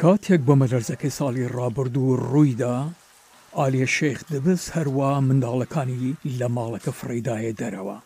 کاتێک بۆمەلەرزەکەی ساڵی ڕابردوو ڕوویدا، ئالیە شێخ دبس هەروا منداڵەکانی لە ماڵەکە فڕێدایە دەرەوە،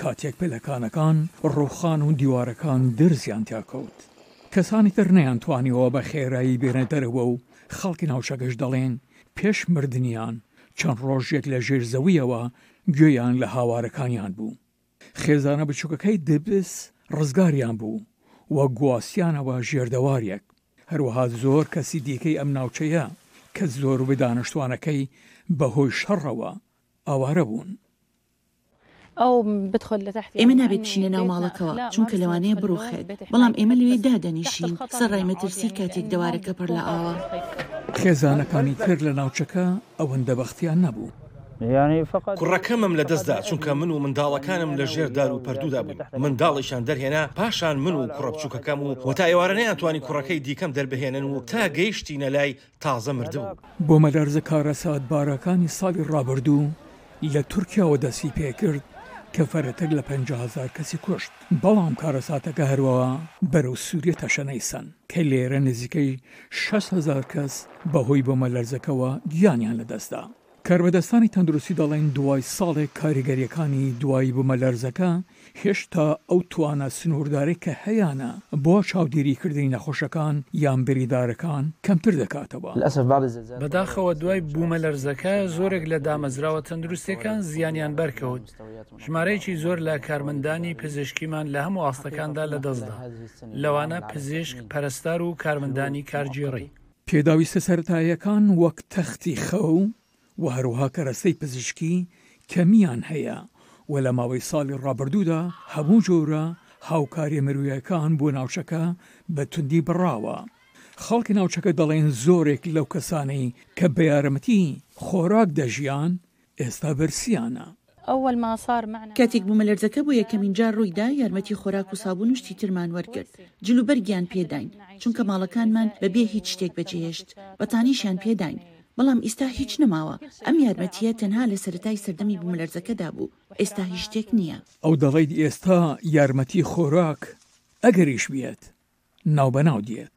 کاتێک پلەکانەکان ڕووخان و دیوارەکان درزیان تیاکەوت. کەسانی تر نەیانتوانیوە بە خێرایی بێنە دەرەوە و خەڵکی ناوچەکەش دەڵێن، پێش مردنیان چەند ڕۆژێک لە ژێر زەوییەوە گوێیان لە هاوارەکانیان بوو. خێزانە بچووکەکەی دبس ڕزگاریان بوو و گواستیانەوە ژێر دەواریەک، هەروەها زۆر کەسی دیکەی ئەم ناوچەیە کە زۆربەی دانشتوانەکەی بەهۆی شەڕەوە ئاوارە بوون. ئێمە نابێت بچینە ناو ماڵەکەوە، چونکە لەوانەیە بڕووخێت، بەڵام ئێمە لەوێ دادەنیشین، سەرای مەترسی کاتێک دەوارەکە پڕ لە ئاوە. خێزانەکانی تر لە ناوچەکە ئەوەندە بەختیان نەبوو. کوڕەکەمم لەدەستدا چونکە من و منداڵەکانم لە ژێر دار و پەردوودا بووین، منداڵیشیان دەرهێنا، پاشان من و کوڕە بچووکەکەم و و تا ئێوارە نەیانتوانی کوڕەکەی دیکەم دەربهێنن و تا گەیشتینە لای تازە مردبوو. بوومەلەرزە کارەساتبارەکانی ساڵی ڕابردوو لە تورکیاوە دەستی پێکرد کە فەرەتر لە پەنجا هەزار کەسی کوشت، بەڵام کارەساتەکە هەروەها بەرەو سووریە تەشەنەی سەند کە لێرە نزیکەی شەست هەزار کەس بەهۆی بۆمەلەرزەکەوە گیانیان لەدەستدا. کاربەدەستانی تەندروستی دەڵێن دوای ساڵێک کاریگەرییەکانی دوای بومەلەرزەکە هێشتا ئەو توانا سنووردارەی کە هەیانە بۆ چاودێریکردنی نەخۆشەکان یان بریدارەکان کەمتر دەکاتەوە. بەداخەوە دوای بومەلەرزەکە زۆرێک لە دامەزراوە تەندروستییەکان زیانیان بەرکەوت، ژمارەیەکی زۆر لە کارمەندانی پزیشکیمان لە هەموو ئاستەکاندا لەدەستدا، لەوانە پزیشک، پەرستار و کارمەندانی کارگێڕی. پێداویستە سەرەتاییەکان وەک تەختی خەو و هەروەها کەرەستەی پزیشکی کەمییان هەیە و لە ماوەی ساڵی ڕابردوودا هەموو جۆرە هاوکارییە مرۆیەکان بۆ ناوچەکە بە توندی بڕاوە. خەڵکی ناوچەکە دەڵێن زۆرێک لەو کەسانەی کە بە یارمەتی خۆراک دەژیان ئێستا بەرسیانە. اول ما صار معنا. کاتێک بومەلەرزەکە بۆ یەکەمین جار ڕوویدا، یارمەتی خۆراک و سابون و شتی ترمان وەرگرت. جلوبەرگیان پێداین، چونکە ماڵەکانمان بەبێ هیچ شتێک بەجێهێشت. بەتانیشیان پێداین. بەڵام ئیستا هیچ نەماوە. ئەم یارمەتییە تەنها لە سەرەتای سەردەمی بومەلەرزەکەدا بوو. ئێستا هیچ شتێک نییە. ئەو دەڵیت ئێستا یارمەتی خۆراک ئەگەریش بیێت ناوبەناو دیێت.